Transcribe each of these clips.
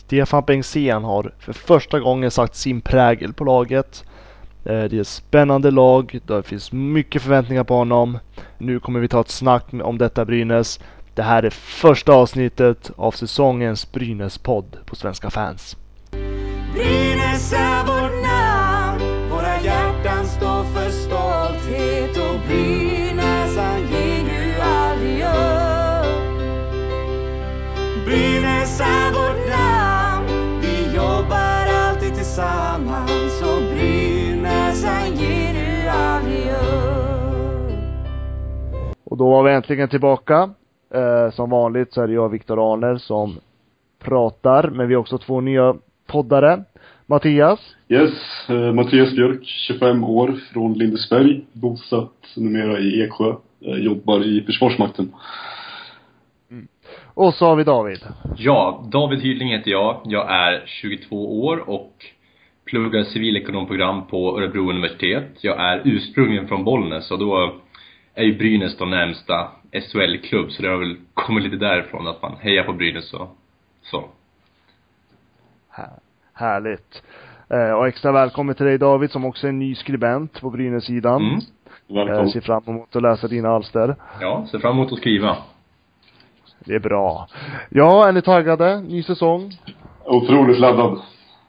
Stefan Bengtzén har för första gången satt sin prägel på laget. Eh, det är ett spännande lag, det finns mycket förväntningar på honom. Nu kommer vi ta ett snack om detta Brynäs. Det här är första avsnittet av säsongens Brynäs-podd på Svenska fans. Brynäs är vårt namn, våra hjärtan står för stolthet och Brynäs tillsammans och Brynäs han ger ju aldrig upp. Och då var vi äntligen tillbaka. Eh, som vanligt så är det jag, Viktor Arner, som pratar, men vi har också två nya poddare. Mattias? Yes, eh, Mattias Björk, 25 år, från Lindesberg, bosatt numera i Eksjö, eh, jobbar i Försvarsmakten. Mm. Och så har vi David. Ja, David Hydling heter jag. Jag är 22 år och pluggar civilekonomprogram på Örebro universitet. Jag är ursprungligen från Bollnäs och då är ju Brynäs då närmsta SHL-klubb, så det har väl kommit lite därifrån att man hejar på Brynäs och så. Härligt. Eh, och extra välkommen till dig David som också är ny skribent på Brynäs-sidan. Mm. Välkommen. Eh, ser fram emot att läsa dina alster. Ja, ser fram emot att skriva. Det är bra. Ja, är ni taggade? Ny säsong? Otroligt laddad.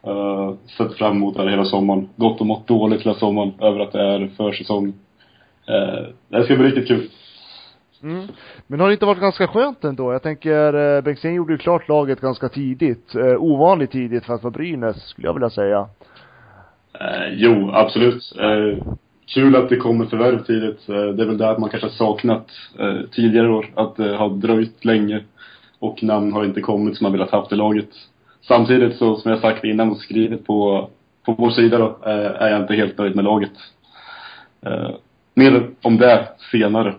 Uh, sett fram emot det hela sommaren. Gått och mått dåligt hela sommaren över att det är försäsong. Uh, det ska bli riktigt kul. Mm. Men har det inte varit ganska skönt ändå? Jag tänker, eh, Bengtzén gjorde ju klart laget ganska tidigt. Eh, ovanligt tidigt för att vara Brynäs, skulle jag vilja säga. Eh, jo, absolut. Eh, kul att det kommer förvärv tidigt. Eh, det är väl det att man kanske har saknat eh, tidigare år. Att det har dröjt länge. Och namn har inte kommit som man velat haft i laget. Samtidigt så, som jag sagt innan och skrivit på, på vår sida då, eh, är jag inte helt nöjd med laget. Eh, mer om det senare.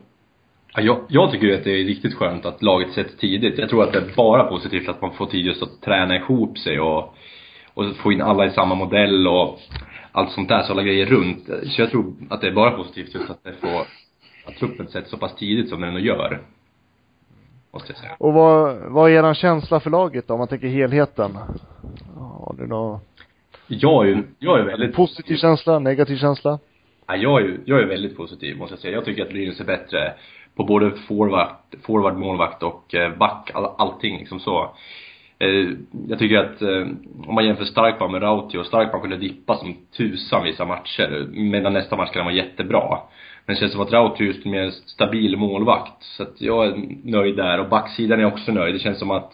Ja, jag, jag tycker att det är riktigt skönt att laget sätts tidigt. Jag tror att det är bara positivt att man får tid just att träna ihop sig och, och få in alla i samma modell och allt sånt där, så alla grejer runt. Så jag tror att det är bara positivt just att det får, att truppen sätts så pass tidigt som den ändå gör. Måste jag säga. Och vad, vad är eran känsla för laget då, om man tänker helheten? Har du något? Jag är ju, jag är väldigt Positiv känsla, negativ känsla? Ja, jag är ju, jag är väldigt positiv måste jag säga. Jag tycker att Brynäs är bättre på både forward, forward målvakt och eh, back, all, allting liksom så. Eh, jag tycker att eh, om man jämför Starkman med Rautio, Starkman kunde dippa som tusan vissa matcher, medan nästa match kan han vara jättebra. Men det känns som att Rautio är just en mer stabil målvakt. Så att jag är nöjd där. Och backsidan är också nöjd. Det känns som att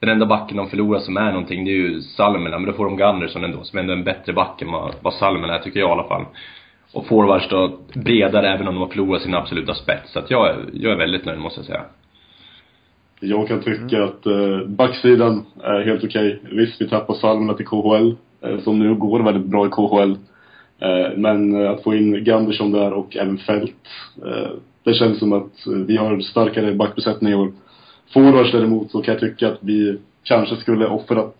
den enda backen de förlorar som är någonting, det är ju Salmela. Men då får de Gunderson ändå, som ändå är en bättre back än vad, vad Salmela är, tycker jag i alla fall och forwards då bredare även om de har förlorat sin absoluta spets. Så att jag, jag är väldigt nöjd måste jag säga. Jag kan tycka mm. att eh, backsidan är helt okej. Okay. Visst, vi tappar Salmela till KHL, eh, som nu går väldigt bra i KHL. Eh, men eh, att få in Gandersson där och även Fält, eh, det känns som att vi har starkare backbesättning i år. Forwards däremot så kan jag tycka att vi kanske skulle offrat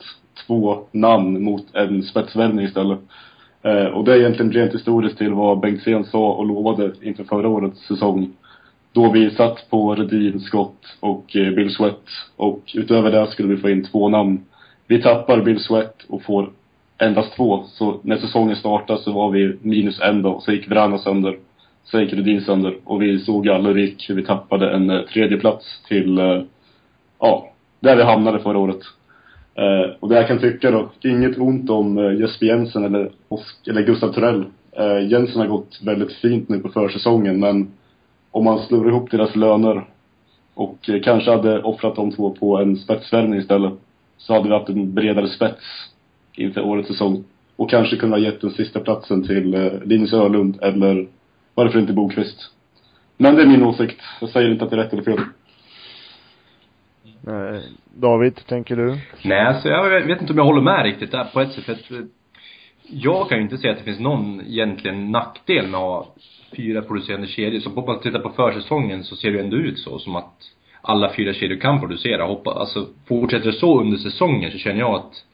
två namn mot en spetsvärvning istället. Eh, och det är egentligen rent historiskt till vad Bengtzén sa och lovade inför förra årets säsong. Då vi satt på Redin, Scott och eh, Bill Sweat. Och utöver det skulle vi få in två namn. Vi tappar Bill Sweat och får endast två. Så när säsongen startade så var vi minus en då. Så gick Vrana sönder. Så gick Redin sönder. Och vi såg alla hur vi tappade en eh, tredje plats till, eh, ja, där vi hamnade förra året. Eh, och det jag kan tycka då, inget ont om Jesper Jensen eller, eller Gustav Torell. Eh, Jensen har gått väldigt fint nu på försäsongen men om man slår ihop deras löner och eh, kanske hade offrat de två på en spetsvärvning istället så hade vi haft en bredare spets inför årets säsong. Och kanske kunnat ha gett den sista platsen till eh, Linus Ölund eller varför inte Bokvist. Men det är min åsikt. Jag säger inte att det är rätt eller fel. Eh, David, tänker du? Nej, alltså jag vet inte om jag håller med riktigt där på ett sätt. För jag kan ju inte säga att det finns någon egentligen nackdel med att ha fyra producerande kedjor. Så om man tittar på försäsongen så ser det ändå ut så som att alla fyra kedjor kan producera. Hoppa, alltså fortsätter det så under säsongen så känner jag att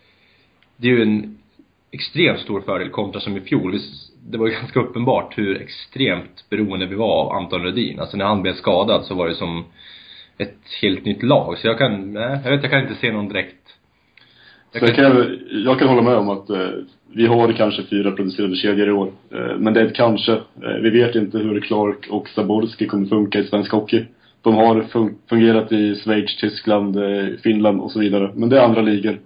det är ju en extremt stor fördel kontra som i fjol. Det var ju ganska uppenbart hur extremt beroende vi var av Anton Rödin. Alltså när han blev skadad så var det som ett helt nytt lag. Så jag kan, nej, jag vet, jag kan inte se någon direkt jag kan... Jag, jag kan hålla med om att eh, vi har kanske fyra producerade kedjor i år. Eh, men det är ett kanske. Eh, vi vet inte hur Clark och Zaborski kommer funka i svensk hockey. De har fun fungerat i Schweiz, Tyskland, eh, Finland och så vidare. Men det är andra ligor.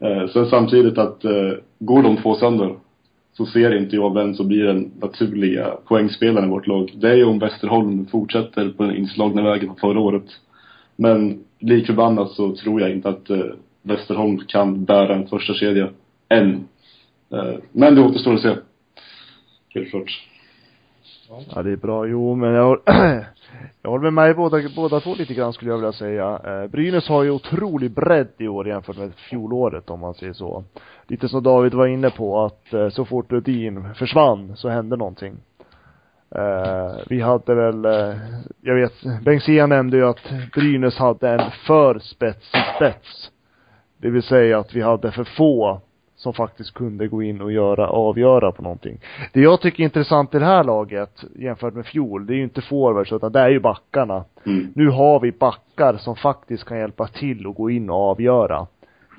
Eh, sen samtidigt att eh, går de två sönder så ser inte jag vem som blir den naturliga poängspelaren i vårt lag. Det är ju om Västerholm fortsätter på den inslagna vägen från förra året. Men lik förbannat så tror jag inte att eh, Västerholm kan bära en första kedja än. Eh, men det återstår att se. Helt klart. Ja, det är bra. Jo, men jag, jag håller med mig båda, båda två lite grann skulle jag vilja säga. Eh, Brynäs har ju otrolig bredd i år jämfört med fjolåret om man säger så. Lite som David var inne på att eh, så fort Rudin försvann så hände någonting. Vi hade väl, jag vet, Bengtzén nämnde ju att Brynäs hade en för spetsig spets. Det vill säga att vi hade för få som faktiskt kunde gå in och göra, avgöra på någonting. Det jag tycker är intressant i det här laget jämfört med fjol, det är ju inte forwards utan det är ju backarna. Mm. Nu har vi backar som faktiskt kan hjälpa till och gå in och avgöra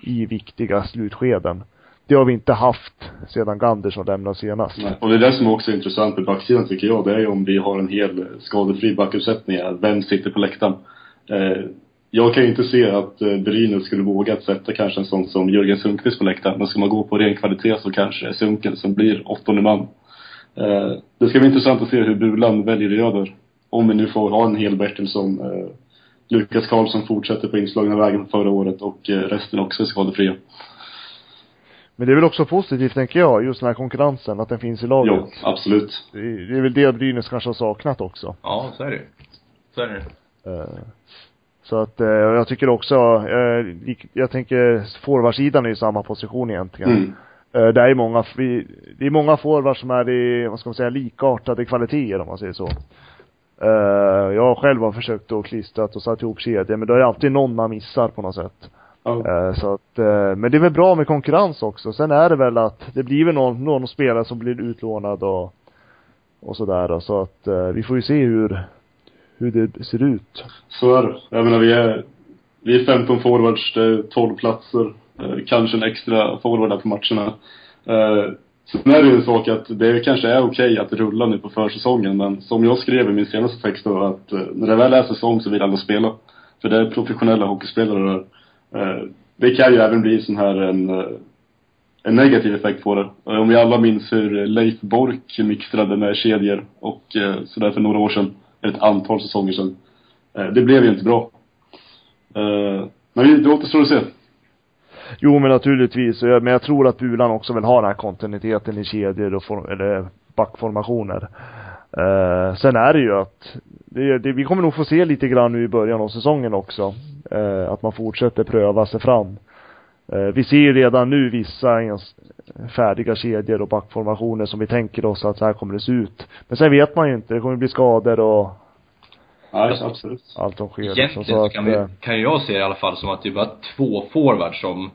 i viktiga slutskeden. Det har vi inte haft sedan Gandersson lämnade senast. Nej. Och det är det som också är intressant med backsidan tycker jag. Det är ju om vi har en hel skadefri backuppsättning. Vem sitter på läktaren? Eh, jag kan ju inte se att eh, Brynäs skulle våga att sätta kanske en sån som Jörgen Sundqvist på läktaren. Men ska man gå på ren kvalitet så kanske det är Sunken som blir åttonde man. Eh, det ska bli intressant att se hur Bulan väljer att göra där. Om vi nu får ha en hel Bertilsson. Eh, Lukas Karlsson fortsätter på inslagna vägen förra året och eh, resten också är skadefria. Men det är väl också positivt tänker jag, just den här konkurrensen, att den finns i laget. Ja, absolut. Det är, det är väl det Brynäs kanske har saknat också. Ja, så är det Så är det Eh, Så att, eh, jag tycker också, eh, jag tänker forwardsidan är ju samma position egentligen. Mm. Eh, Det är många, det är många forwards som är i, vad ska man säga, likartade kvaliteter om man säger så. Eh, Jag själv har försökt att klistrat och satt ihop kedjor, men då är det alltid någon man missar på något sätt. Eh, Så att, eh, men det är väl bra med konkurrens också. Sen är det väl att det blir väl någon, någon spelare som blir utlånad och, och sådär då. Så att eh, vi får ju se hur, hur det ser ut. Så är det. Jag menar, vi är, vi är 15 forwards, det är 12 platser. Eh, kanske en extra forward där på matcherna. Eh, sen är det ju en sak att det kanske är okej att rulla nu på försäsongen, men som jag skrev i min senaste text då, att eh, när det väl är säsong så vill alla spela. För det är professionella hockeyspelare där. Eh, det kan ju även bli sån här en, eh, en negativ effekt på det. Eh, om vi alla minns hur Leif Bork mixtrade med kedjor och eh, sådär för några år sedan, ett antal säsonger sedan. Eh, Det blev ju inte bra. Eh, Men det återstår att se. Jo men naturligtvis, men jag tror att Bulan också vill ha den här kontinuiteten i kedjor och form, eller backformationer. Eh, sen är det ju att, det, det, vi kommer nog få se lite grann nu i början av säsongen också. Eh, att man fortsätter pröva sig fram. Eh, vi ser ju redan nu vissa ens färdiga kedjor och backformationer som vi tänker oss att så här kommer det se ut. Men sen vet man ju inte, det kommer bli skador och Nej, absolut. allt som sker. Egentligen Så så att, kan, vi, eh, kan jag se det i alla fall som att det är bara två forwards som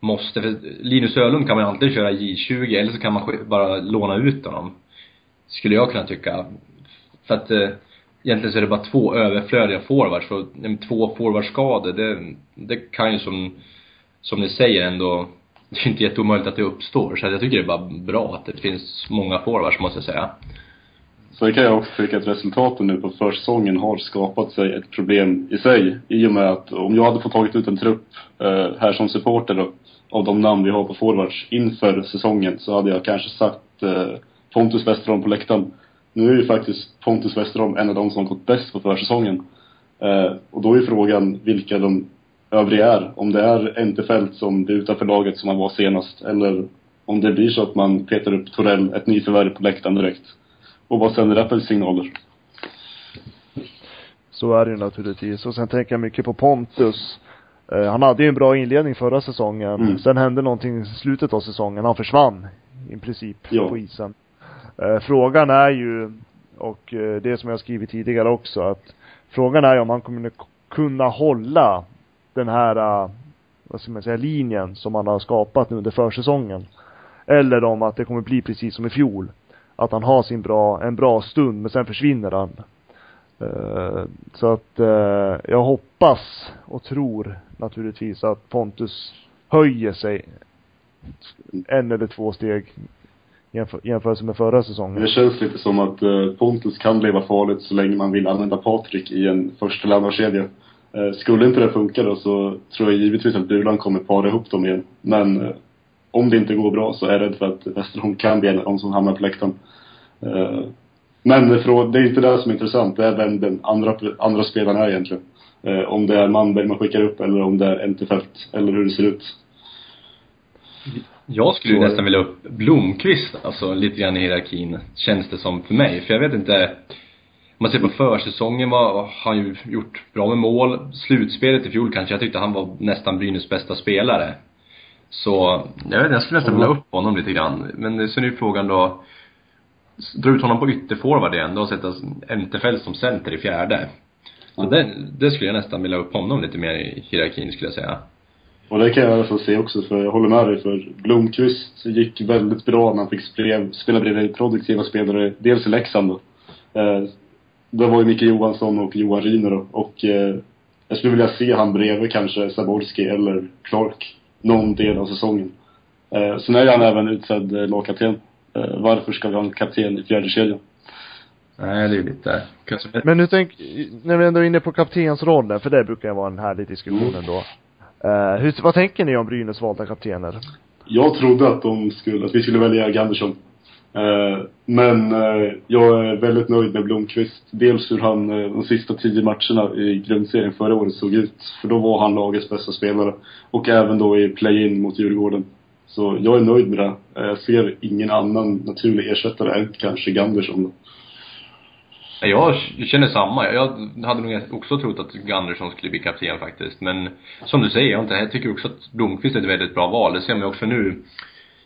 måste, för Linus Ölund kan man antingen köra J20 eller så kan man bara låna ut honom. Skulle jag kunna tycka. För att eh, egentligen så är det bara två överflödiga forwards eh, två forwardskador, det, det kan ju som, som ni säger ändå, det är ju inte jätteomöjligt att det uppstår. Så jag tycker det är bara bra att det finns många forwards måste jag säga. Så kan jag också tycka att resultaten nu på försäsongen har skapat sig ett problem i sig. I och med att om jag hade fått tagit ut en trupp eh, här som supporter då, av de namn vi har på forwards inför säsongen så hade jag kanske sagt eh, Pontus Westerholm på läktaren. Nu är ju faktiskt Pontus Westerholm en av de som har gått bäst på försäsongen. Eh, och då är frågan vilka de övriga är. Om det är Entefelt som det är utanför laget som han var senast eller om det blir så att man petar upp Torell, ett nyförvärv på läktaren direkt. Och vad sänder det för signaler? Så är det ju naturligtvis. Och sen tänker jag mycket på Pontus. Eh, han hade ju en bra inledning förra säsongen. Mm. Sen hände någonting i slutet av säsongen. Han försvann i princip Ja. på isen. Eh, frågan är ju, och eh, det som jag skrivit tidigare också, att frågan är ju om han kommer kunna hålla den här, äh, vad ska man säga, linjen som han har skapat nu under försäsongen. Eller om att det kommer bli precis som i fjol. Att han har sin bra, en bra stund men sen försvinner han. Eh, så att eh, jag hoppas och tror naturligtvis att Pontus höjer sig en eller två steg jämför, jämfört med förra säsongen. Det känns lite som att eh, Pontus kan leva farligt så länge man vill använda Patrik i en första eller kedja. Eh, skulle inte det funka då så tror jag givetvis att Bulan kommer para ihop dem igen. Men eh, om det inte går bra så är jag rädd för att Westerholm kan bli en av de som hamnar på läktaren. Eh, men det är inte det som är intressant. Det är vem den andra, andra spelaren är egentligen. Om det är Manberg man skickar upp eller om det är Entefelt. Eller hur det ser ut. Jag skulle ju nästan vilja upp Blomqvist, alltså lite grann i hierarkin, känns det som för mig. För jag vet inte, man ser på försäsongen var, har han ju gjort bra med mål. Slutspelet i fjol kanske, jag tyckte han var nästan Brynäs bästa spelare. Så, jag vet inte, jag skulle nästan vilja upp honom lite grann. Men sen är ju frågan då, dra ut honom på ytterforward igen, då och sätta Entefelt som center i fjärde. Så mm. det, det skulle jag nästan vilja upp honom lite mer i hierarkin skulle jag säga. Och det kan jag i alla fall se också, för jag håller med dig. För Blomqvist gick väldigt bra när han fick spela bredvid produktiva spelare. Dels i Leksand då. Eh, det var ju Micke Johansson och Johan Ryner då. Och eh, jag skulle vilja se han bredvid kanske Saborski eller Clark. Någon del av säsongen. Eh, sen är han även utsedd eh, lagkapten. Eh, varför ska vi ha en kapten i fjärde kedjan? Nej, det är lite kanske... Men nu tänk, när vi ändå är inne på kaptensrollen, för det brukar vara en härlig diskussion mm. ändå. Uh, hur, vad tänker ni om Brynäs valda kaptener? Jag trodde att de skulle, att vi skulle välja Gandersson. Eh, men eh, jag är väldigt nöjd med Blomqvist. Dels hur han eh, de sista tio matcherna i grundserien förra året såg ut. För då var han lagets bästa spelare. Och även då i play-in mot Djurgården. Så jag är nöjd med det. Jag ser ingen annan naturlig ersättare än kanske Gandersson då. Jag känner samma. Jag hade nog också trott att Gandersson skulle bli kapten faktiskt. Men som du säger, jag, inte, jag tycker också att Blomqvist är ett väldigt bra val. Det ser man ju också nu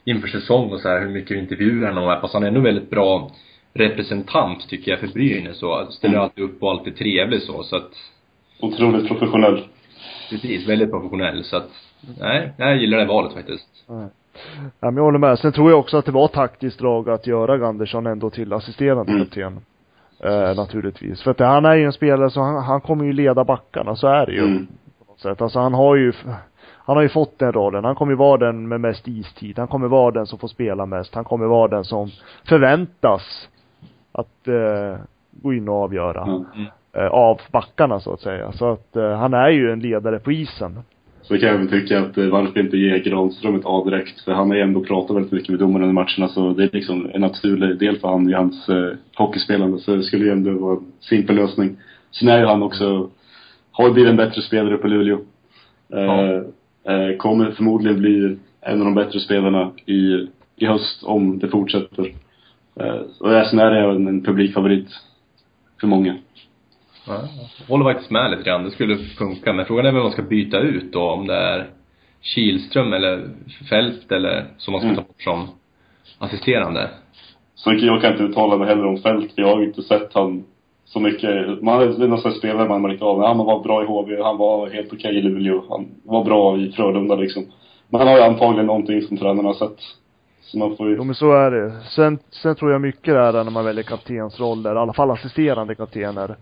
inför säsong och så här, hur mycket intervjuer han har. Fast han är ändå väldigt bra representant tycker jag för Brynäs och ställer mm. alltid upp och alltid trevlig så, så att Otroligt professionell. Precis, väldigt professionell så att, nej, jag gillar det valet faktiskt. Ja, men jag håller med. Sen tror jag också att det var taktiskt drag att göra Gandersson ändå till assisterande mm. kapten. Eh, naturligtvis. För att han är ju en spelare så han, han kommer ju leda backarna, så är det ju. Mm. På något sätt. Alltså han har ju, han har ju fått den rollen. Han kommer ju vara den med mest istid. Han kommer vara den som får spela mest. Han kommer vara den som förväntas att eh, gå in och avgöra. Mm. Eh, av backarna så att säga. Så att eh, han är ju en ledare på isen. Så kan jag även tycka att eh, varför inte ge Granström ett A direkt? För han har ju ändå pratat väldigt mycket med domarna i matcherna så det är liksom en naturlig del för han i hans eh, hockeyspelande. Så det skulle ju ändå vara en simpel lösning. Sen är ju han också, har blivit en bättre spelare på Luleå. Ja. Eh, kommer förmodligen bli en av de bättre spelarna i, i höst om det fortsätter. Eh, och sen är det en, publikfavorit för många. Ja, jag håller faktiskt med lite grann. Det skulle funka. Men frågan är vem man ska byta ut då. Om det är Kihlström eller Fält eller som man ska mm. ta bort som assisterande. Så jag kan inte uttala mig heller om Fält. Jag har inte sett han så mycket. Man har nästan spelare man märkt av. Han var bra i HV. Han var helt okej i Luleå. Han var bra i Frölunda liksom. Men han har ju antagligen någonting som tränarna har sett. Så man får ju... Jo men så är det. Sen, sen tror jag mycket det är när man väljer kaptensroller, i alla fall assisterande kaptener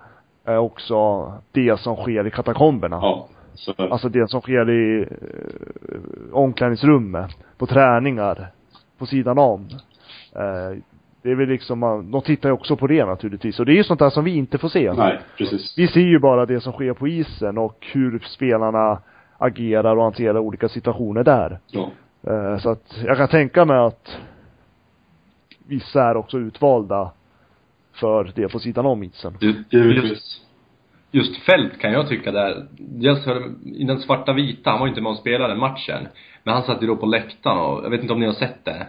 är också det som sker i katakomberna. Ja. Så. Alltså det som sker i eh, omklädningsrummet, på träningar, på sidan om. Eh, det är väl liksom, de tittar ju också på det naturligtvis. Och det är ju sånt där som vi inte får se. Nej, precis. Vi ser ju bara det som sker på isen och hur spelarna agerar och hanterar olika situationer där. Ja. Eh, så att jag kan tänka mig att vissa är också utvalda för det på sidan om isen. Just, just fält kan jag tycka där, dels för, i den svarta vita, han var ju inte med och spelade matchen. Men han satt ju då på läktaren och, jag vet inte om ni har sett det?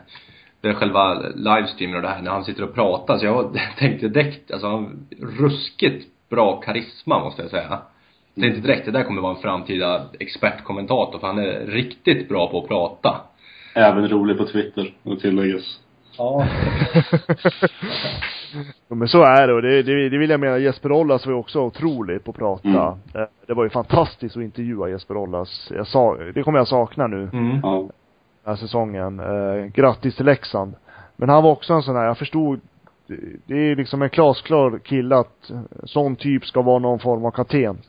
Är själva livestreamen och det här, när han sitter och pratar. Så jag tänkte direkt, alltså han, ruskigt bra karisma måste jag säga. Jag tänkte direkt, det där kommer vara en framtida expertkommentator för han är riktigt bra på att prata. Även rolig på Twitter, och tilläggas. Ja. ja men så är det och det, det, det vill jag mena, Jesper Ollas var ju också otrolig på att prata. Mm. Det var ju fantastiskt att intervjua Jesper Ollas. Jag sa, det kommer jag sakna nu. Mm. Ja. Den här säsongen. Eh, grattis till Leksand. Men han var också en sån här, jag förstod det är liksom en glasklar kille att sån typ ska vara någon form av kapten.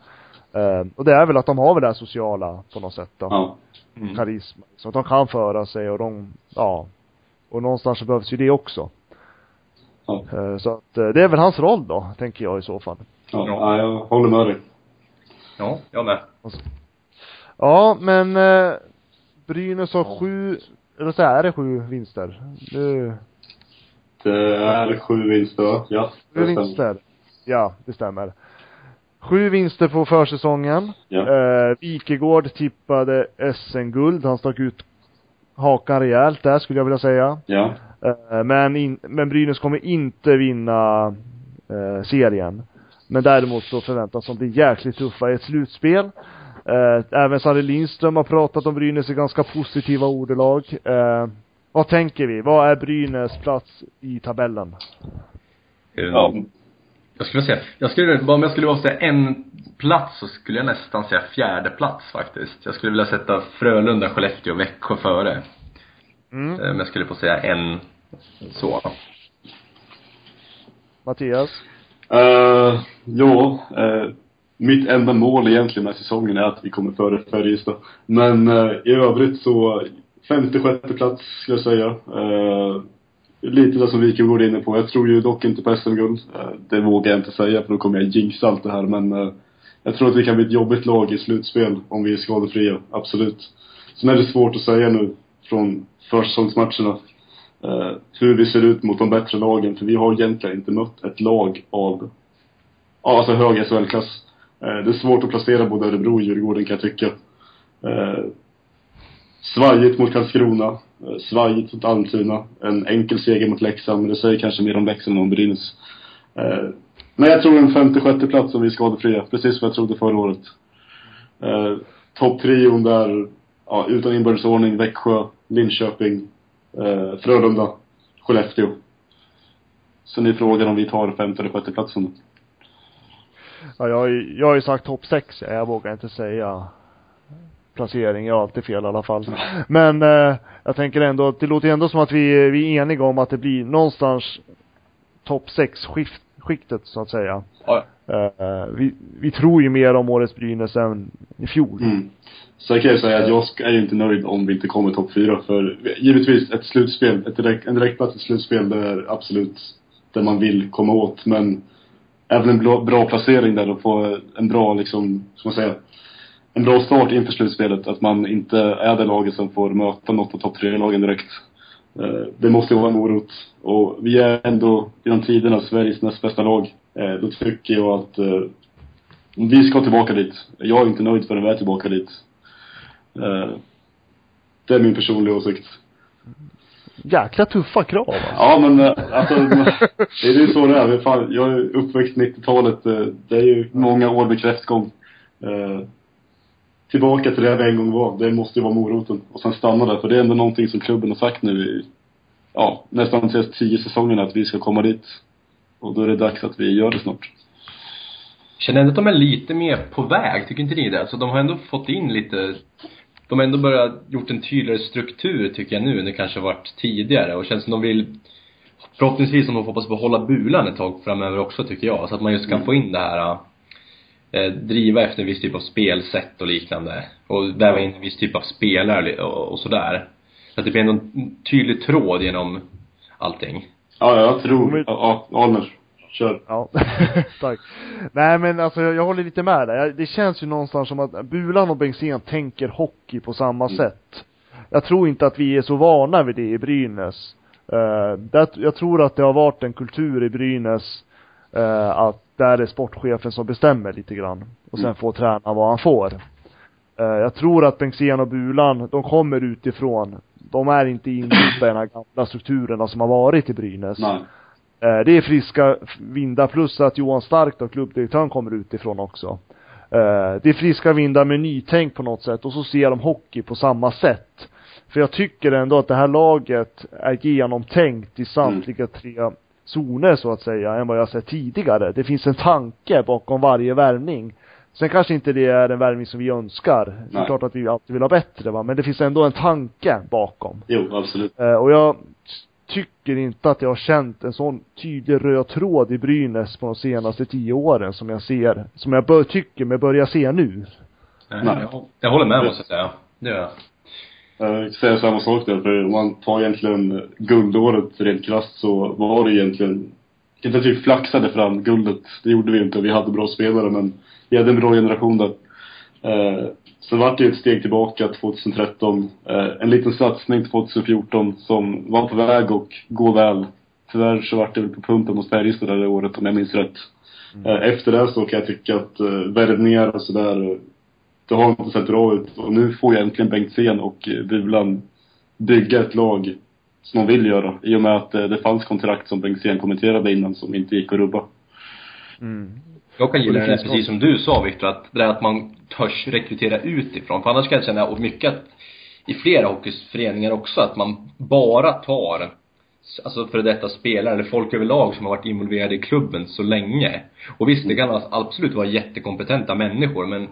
Eh, och det är väl att de har väl det här sociala på något sätt då. Ja. Mm. Karisma. Så att de kan föra sig och de, ja. Och någonstans så behövs ju det också. Ja. Eh, så att eh, det är väl hans roll då, tänker jag i så fall. Ja, Ja. ja. jag håller med dig. Ja, jag med. Ja, men eh, Brynäs har sju, eller så är det sju vinster? Nu, Det är sju vinster? Ja. sju det vinster. Ja, det stämmer. Sju vinster på försäsongen. Ja. Eh, Wikegård tippade SM-guld. Han stack ut hakan rejält där skulle jag vilja säga. Ja. Eh, men, in, men Brynäs kommer inte vinna eh, serien. Men däremot så förväntas de bli jäkligt tuffa i ett slutspel. Eh, även Sarri Lindström har pratat om Brynäs i ganska positiva ordalag. Eh, vad tänker vi? Vad är Brynäs plats i tabellen? Ja. Jag skulle säga, jag skulle, om jag skulle säga en plats så skulle jag nästan säga fjärde plats faktiskt. Jag skulle vilja sätta Frölunda, Skellefteå och Växjö före. Mm. Eh, Om jag skulle få säga en så. Mattias? Uh, ja, eh, mitt enda mål egentligen med säsongen är att vi kommer före Färjestad. Men eh, i övrigt så, femte, sjätte plats skulle jag säga. Eh, lite det som Wikegård är inne på. Jag tror ju dock inte på SM-guld. Eh, det vågar jag inte säga för då kommer jag jinxa allt det här. Men eh, jag tror att vi kan bli ett jobbigt lag i slutspel om vi är skadefria. Absolut. Sen är det svårt att säga nu från försäsongsmatcherna eh, hur vi ser ut mot de bättre lagen. För vi har egentligen inte mött ett lag av, ja alltså hög SHL-klass. Eh, det är svårt att placera både Örebro och Djurgården kan jag tycka. Eh, svajigt mot Karlskrona. Eh, svajigt mot Almtuna. En enkel seger mot Leksand, men det säger kanske mer om Leksand än om Brynäs. Men jag tror en femte, sjätte plats om vi är skadefria. Precis som jag trodde förra året. Topptrion där, ja, utan inbördesordning, Växjö, Linköping, Frölunda, Skellefteå. Så är frågan om vi tar femte eller sjätte platsen. Ja, jag, har ju- jag har ju sagt topp sex. Jag vågar inte säga placering. Jag har alltid fel i alla fall. Men eh, jag tänker ändå det låter ändå som att vi, vi är eniga om att det blir någonstans topp sex skift, skiktet så att säga. Ja, Eh, vi, vi tror ju mer om årets Brynäs än i fjol. Mm. Sen kan jag säga att jag är ju inte nöjd om vi inte kommer topp fyra. För givetvis ett slutspel, ett direkt, en direktplats i slutspel, det är absolut det man vill komma åt. Men även en bra, bra placering där och få en bra, liksom, ska man säga, en bra start inför slutspelet. Att man inte är det laget som får möta något av topp tre-lagen direkt. Eh, det måste ju vara en morot. Och vi är ändå genom tiderna Sveriges näst bästa lag. Eh, då tycker jag att eh, vi ska tillbaka dit. Jag är inte nöjd förrän vi är tillbaka dit. Det är min personliga åsikt. Jäkla tuffa krav alltså. Ja men eh, alltså, det är ju så det är. Fan, jag är uppväxt 90-talet. eh, Det är ju många år med kräftgång. Eh, Tillbaka till det vi en gång var. Det måste ju vara moroten. Och sen stanna där. För det är ändå någonting som klubben har sagt nu i, ja, nästan senaste tio säsongerna att vi ska komma dit. Och då är det dags att vi gör det snart. känner ändå att de är lite mer på väg, tycker inte ni det? Alltså de har ändå fått in lite de har ändå börjat gjort en tydligare struktur tycker jag nu än det kanske varit tidigare och känns som de vill förhoppningsvis om de hoppas behålla bulan ett tag framöver också tycker jag. Så att man just kan få in det här eh, driva efter en viss typ av spelsätt och liknande. Och väva in en viss typ av spelare och, och sådär. Så att det blir ändå en tydlig tråd genom allting. Ja, jag tror, ja Almer. Kör. Ja, tack. Nej men alltså jag, jag håller lite med. Jag- Det känns ju någonstans som att Bulan och Bengtzén tänker hockey på samma Mm. sätt. Jag tror inte att vi är så vana vid det i Brynäs. Uh, det, jag tror att det har varit en kultur i Brynäs eh, att där är sportchefen som bestämmer lite grann. Och sen Mm. får tränaren vad han får. Eh, jag tror att Bengtzén och Bulan, de kommer utifrån. De är inte inbyggda i de här gamla strukturerna som har varit i Brynäs. Nej. Eh, Det är friska vindar plus att Johan Stark då, klubbdirektören, kommer utifrån också. Eh, Det är friska vindar med nytänk på något sätt och så ser de hockey på samma sätt. För jag tycker ändå att det här laget är genomtänkt i samtliga tre zoner så att säga, än vad jag sett tidigare. Det finns en tanke bakom varje värvning. Sen kanske inte det är en värvning som vi önskar. Det är Nej. klart att vi alltid vill ha bättre va, men det finns ändå en tanke bakom. Jo, absolut. Eh, och jag tycker inte att jag har känt en sån tydlig röd tråd i Brynäs på de senaste tio åren som jag ser, som jag bör, tycker mig börja se nu. Nej, jag, jag håller med måste jag säga. Det gör jag. Jag säger samma sak där, för om man tar egentligen guldåret rent krasst så var det egentligen inte att vi flaxade fram guldet, det gjorde vi inte. Vi hade bra spelare men vi hade en bra generation där. Sen vart det ett steg tillbaka 2013. Eh, en liten satsning 2014 som var på väg att gå väl. Tyvärr så vart det väl på pumpen mot Färjestad det året om jag minns rätt. Mm. Eh, efter det så kan jag tycka att eh, värvningar och sådär det har inte sett bra ut. Och nu får ju äntligen Bengtzén och Bulan bygga ett lag som de vill göra. I och med att det fanns kontrakt som Bengtzén kommenterade innan som inte gick att rubba. Mm. Jag kan gilla det, det precis som du sa Viktor, att det där att man törs rekrytera utifrån. För annars kan jag känna, och mycket att i flera hockeyföreningar också, att man bara tar alltså före detta spelare eller folk överlag som har varit involverade i klubben så länge. Och visst, det kan absolut vara jättekompetenta människor men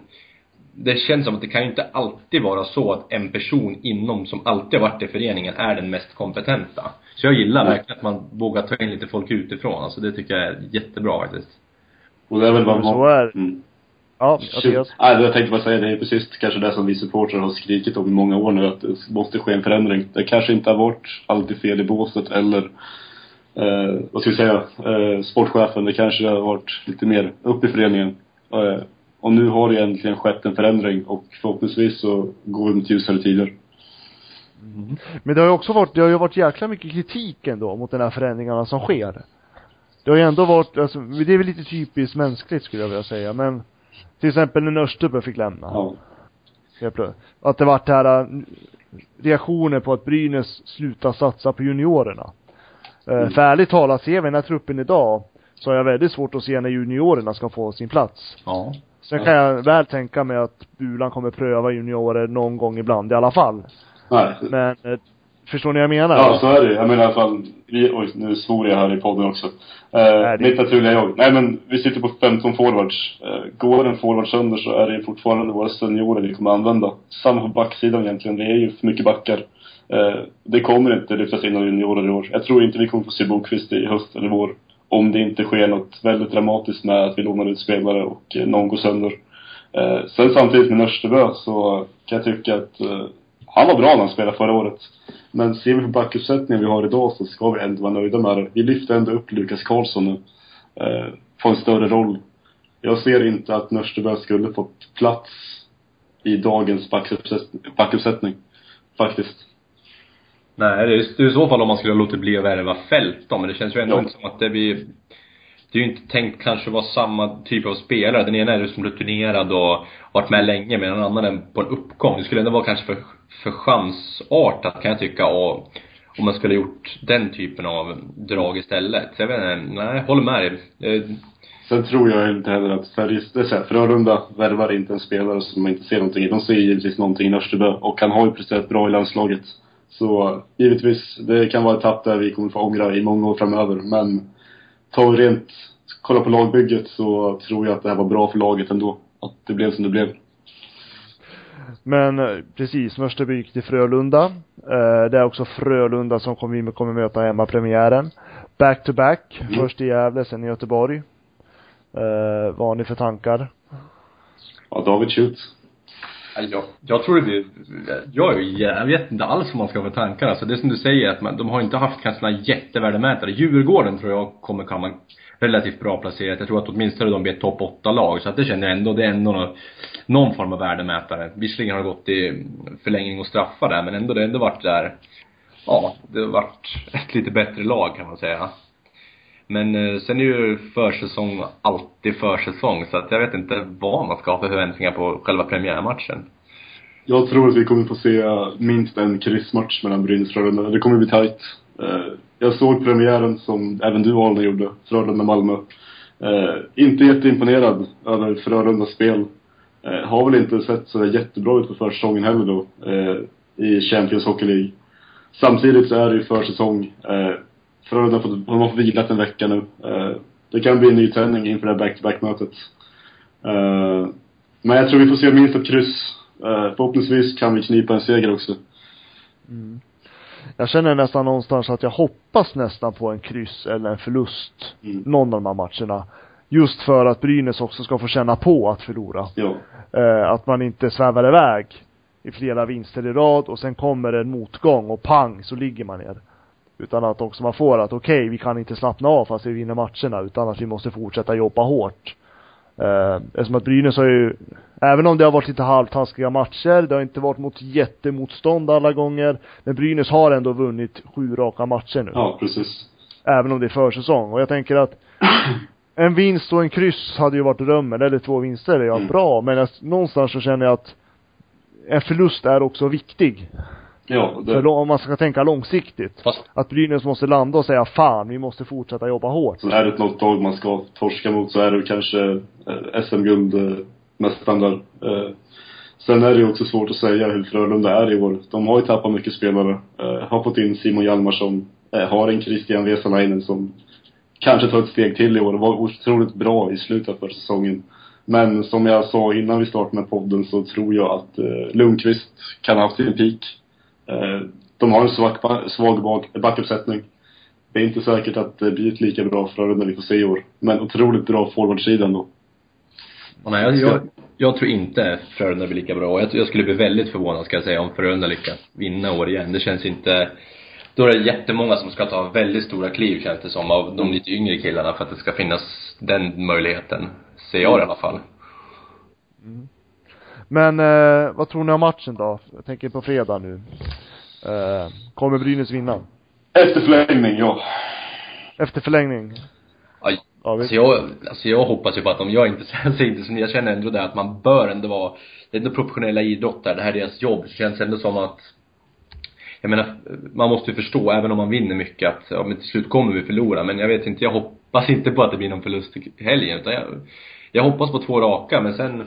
det känns som att det kan ju inte alltid vara så att en person inom, som alltid har varit i föreningen, är den mest kompetenta. Så jag gillar verkligen att man vågar ta in lite folk utifrån. Alltså det tycker jag är jättebra faktiskt. Och det är väl vad. Så är mm. Ja, Mattias? Nej, jag tänkte bara säga, det är precis kanske det som vi supportrar har skrikit om i många år nu, att det måste ske en förändring. Det kanske inte har varit alltid fel i båset eller eh, vad ska vi säga, eh, sportchefen, det kanske har varit lite mer upp i föreningen. Eh, och nu har det egentligen skett en förändring och förhoppningsvis så går vi mot ljusare tider. Mm. Men det har ju också varit, det har ju varit jäkla mycket kritik ändå mot de här förändringarna som sker. Det har ju ändå varit, alltså, det är väl lite typiskt mänskligt skulle jag vilja säga, men till exempel när Österberg fick lämna. Ja. Att det vart det här äh, reaktioner på att Brynäs slutar satsa på juniorerna. Äh, mm. För ärligt talat, ser vi den här truppen idag, så har jag väldigt svårt att se när juniorerna ska få sin plats. Ja. Sen kan jag väl tänka mig att Bulan kommer pröva juniorer någon gång ibland i alla fall. Nej. Men, äh, förstår ni vad jag menar? Ja, så är det Jag menar i alla fall, vi, oj, nu svor jag här i podden också. Eh, mitt naturliga jag. Nej men, vi sitter på 15 forwards. Eh, går en forward sönder så är det fortfarande våra seniorer vi kommer använda. Samma på backsidan egentligen. Det är ju för mycket backar. Eh, det kommer inte lyftas in några juniorer i år. Jag tror inte vi kommer få se Bokvist i höst eller vår. Om det inte sker något väldigt dramatiskt med att vi lånar ut spelare och eh, någon går sönder. Eh, sen samtidigt med Nörstebö så kan jag tycka att eh, han var bra när han spelade förra året. Men ser vi på backuppsättningen vi har idag så ska vi ändå vara nöjda med det. Vi lyfter ändå upp Lukas Karlsson nu. Eh, på en större roll. Jag ser inte att Nörstebö skulle fått plats i dagens backuppsättning. Faktiskt. Nej, det är, i så fall om man skulle ha låtit bli att värva fält då, men det känns ju ändå ja. inte som att det blir det är ju inte tänkt kanske vara samma typ av spelare. Den ena är liksom rutinerad och varit med länge medan den andra är på en uppgång. Det skulle ändå vara kanske för, för chansartat kan jag tycka och om man skulle ha gjort den typen av drag istället. Så jag vet inte, nej, håller med dig. Sen tror jag inte heller att Färjestad, Frölunda värvar inte en spelare som man inte ser någonting i. De ser givetvis någonting i Österbö och han har ju presterat bra i landslaget. Så givetvis, det kan vara ett tapp där vi kommer få ångra i många år framöver. Men tar vi rent, kolla på lagbygget så tror jag att det här var bra för laget ändå. Att det blev som det blev. Men eh, precis, Mörsterby gick till Frölunda. Eh, det är också Frölunda som kommer, kommer möta hemmapremiären. Back to back. Mm. Först i Gävle, sen i Göteborg. Eh, vad har ni för tankar? Ja, David shoot. Jag, jag tror det blir, jag, jag vet inte alls vad man ska ha för tankar alltså. Det är som du säger att man, de har inte haft kanske några jättevärdemätare. Djurgården tror jag kommer komma relativt bra placerat. Jag tror att åtminstone de blir ett topp 8-lag. Så att det känner jag ändå, det är ändå någon, någon form av värdemätare. Visserligen har det gått i förlängning och straffar där, men ändå, det har ändå varit där, ja, det har varit ett lite bättre lag kan man säga. Men eh, sen är ju försäsong alltid försäsong, så att jag vet inte vad man ska ha för förväntningar på själva premiärmatchen. Jag tror att vi kommer få se minst en kryssmatch mellan Brynäs och Frölunda. Det kommer bli tajt. Eh, jag såg premiären som även du Arne gjorde, Frölunda-Malmö. Eh, inte jätteimponerad över Frölundas spel. Eh, har väl inte sett så jättebra ut på försäsongen heller då, i Champions Hockey League. Samtidigt så är det ju försäsong. Frölunda har fått, har fått vilat en vecka nu. Uh, det kan bli en ny tändning inför det här back-to-back-mötet. Uh, men jag tror vi får se minst ett kryss. Uh, förhoppningsvis kan vi knipa en seger också. Mm. jag känner nästan någonstans att jag hoppas nästan på en kryss eller en förlust. Mm. Någon av de här matcherna. Just för att Brynäs också ska få känna på att förlora. Ja. Eh, att man inte svävar iväg i flera vinster i rad och sen kommer en motgång och pang så ligger man ner. Utan att också man får att okej, vi kan inte slappna av fast vi vinner matcherna utan att vi måste fortsätta jobba hårt. Eh, eftersom att Brynäs har ju, även om det har varit lite halvtaskiga matcher, det har inte varit mot jättemotstånd alla gånger, men Brynäs har ändå vunnit sju raka matcher nu. Ja, precis. Även om det är försäsong. Och jag tänker att en vinst och en kryss hade ju varit drömmen, eller två vinster är ja Mm. bra, men jag, någonstans så känner jag att en förlust är också viktig. Ja, det, För om man ska tänka långsiktigt. Fast, Att Brynäs måste landa och säga fan, vi måste fortsätta jobba hårt. så är det något lag man ska torska mot så är det kanske eh, SM-guld eh, mest standard. Eh, sen är det ju också svårt att säga hur Frölunda är i år. De har ju tappat mycket spelare. Har fått in Simon Hjalmarsson. Har en Christian Vesalainen som kanske tar ett steg till i år. Var otroligt bra i slutet för säsongen. Men som jag sa innan vi startade med podden så tror jag att eh, Lundqvist kan ha haft sin peak. Eh, de har en svag, svag backuppsättning. Det är inte säkert att det blir ett lika bra Frölunda vi får se i år. Men otroligt bra forwardsida ändå. nej, jag, jag, jag tror inte Frölunda blir lika bra. Och jag, jag skulle bli väldigt förvånad ska jag säga om Frölunda lyckas vinna år igen. Det känns inte då är det jättemånga som ska ta väldigt stora kliv känns det som av de lite yngre killarna för att det ska finnas den möjligheten. Ser jag i alla fall. Men eh, vad tror ni om matchen då? Jag tänker på fredag nu. Eh, kommer Brynäs vinna? Efter förlängning, ja. Efter förlängning? Aj. Ja, Alltså jag, alltså jag hoppas ju på att om jag inte säger inte som jag känner ändå det att man bör ändå vara, det är ändå professionella idrottare, det här är deras jobb. Det känns ändå som att jag menar, man måste ju förstå, även om man vinner mycket, att ja, men till slut kommer vi förlora. Men jag vet inte, jag hoppas inte på att det blir någon förlust i helgen. Utan jag, jag hoppas på två raka, men sen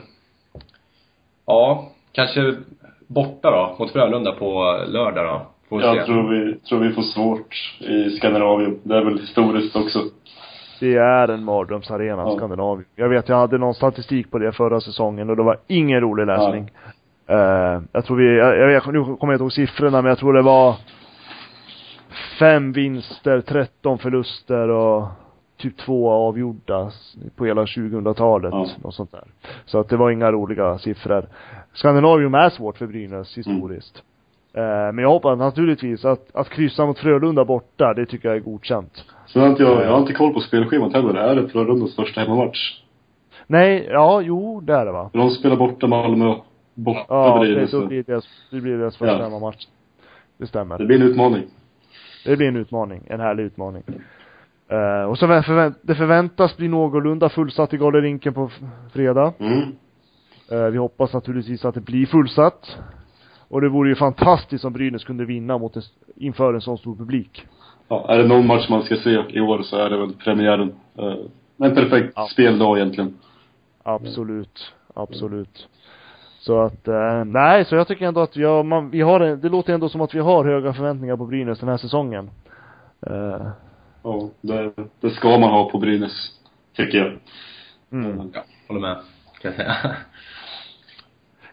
Ja, kanske borta då, mot Frölunda på lördag då. Får vi se. Jag tror vi, tror vi får svårt i Skandinavien. Det är väl historiskt också. det är en mardrömsarena, Ja. Skandinavien. Jag vet, jag hade någon statistik på det förra säsongen och det var ingen rolig läsning. Eh, jag tror vi, jag, jag, nu kommer jag inte ihåg siffrorna men jag tror det var fem vinster, 13 förluster och typ två avgjorda på hela 2000-talet. Ja. Något sånt där. Så att det var inga roliga siffror. Skandinavium är svårt för Brynäs historiskt. Eh, men jag hoppas naturligtvis att, att kryssa mot Frölunda borta, det tycker jag är godkänt. Sen har inte jag, jag har inte koll på spelschemat heller. Är det Frölundas första hemmamatch? Nej, ja, jo, det är det va? De spelar borta Malmö, borta Ja, det, Brynäs. då blir det, det blir deras första Ja. hemmamatch. Det stämmer. Det blir en utmaning. Det blir en utmaning, en härlig utmaning. Eh, och så förvänt, det förväntas bli någorlunda fullsatt i Garderinken på fredag. Mm. Eh, vi hoppas naturligtvis att det blir fullsatt. Och det vore ju fantastiskt om Brynäs kunde vinna mot en, inför en sån stor publik. Ja, är det någon match man ska se i år så är det väl premiären. Eh, en perfekt Ja. speldag egentligen. Absolut, absolut. Så att, eh, nej, så jag tycker ändå att har, man, vi har, det låter ändå som att vi har höga förväntningar på Brynäs den här säsongen. Eh, Ja, det, det ska man ha på Brynäs. Tycker jag. mm. Ja, håller med. Kan jag säga.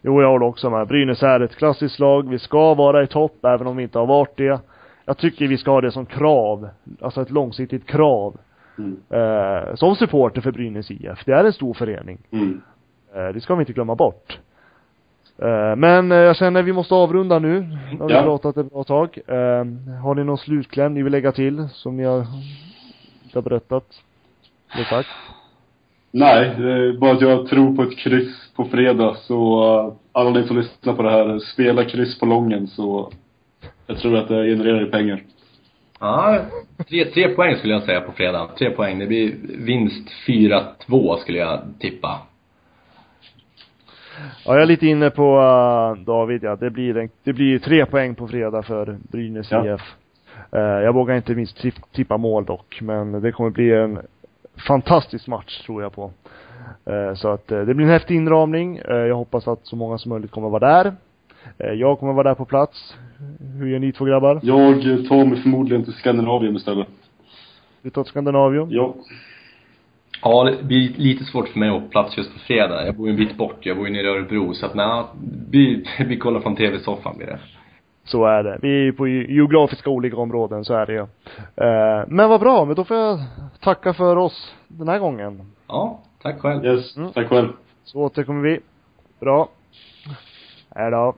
Jo, jag håller också med. Brynäs är ett klassiskt lag. Vi ska vara i topp, även om vi inte har varit det. Jag tycker vi ska ha det som krav. Alltså ett långsiktigt krav. Mm. Eh, som supporter för Brynäs IF. Det är en stor förening. Mm. Eh, det ska vi inte glömma bort. Eh, men eh, jag känner vi måste avrunda nu. Har vi Ja. pratat ett bra tag. Eh, har ni någon slutkläm ni vill lägga till, som ni har, inte har berättat? Eller sagt? Nej, det är bara att jag tror på ett kryss på fredag. Så alla ni som lyssnar på det här, spela kryss på lången så jag tror att det genererar pengar. Ja, tre, tre poäng skulle jag säga på fredag. Tre poäng. Det blir vinst 4-2 skulle jag tippa. Ja, jag är lite inne på uh, David, ja. Det blir, en, det blir tre poäng på fredag för Brynäs Ja. IF. Eh, jag vågar inte minst tipp- tippa mål dock, men det kommer bli en fantastisk match tror jag på. Eh, så att det blir en häftig inramning. Jag hoppas att så många som möjligt kommer vara där. Jag kommer vara där på plats. Hur gör ni två grabbar? Jag tar mig förmodligen till Skandinavien istället. Du tar till Skandinavium? Ja. Ja, det blir lite svårt för mig att få plats just på fredag. Jag bor ju en bit bort. Jag bor ju nere i Örebro. Så att nej, vi, vi kollar från TV-soffan blir det. Så är det. Vi är ju på geografiska olika områden, så är det ju. Eh, men vad bra, men då får jag tacka för oss den här gången. Ja, tack själv. Yes, Mm. tack själv. Så återkommer vi. Bra. Hej då.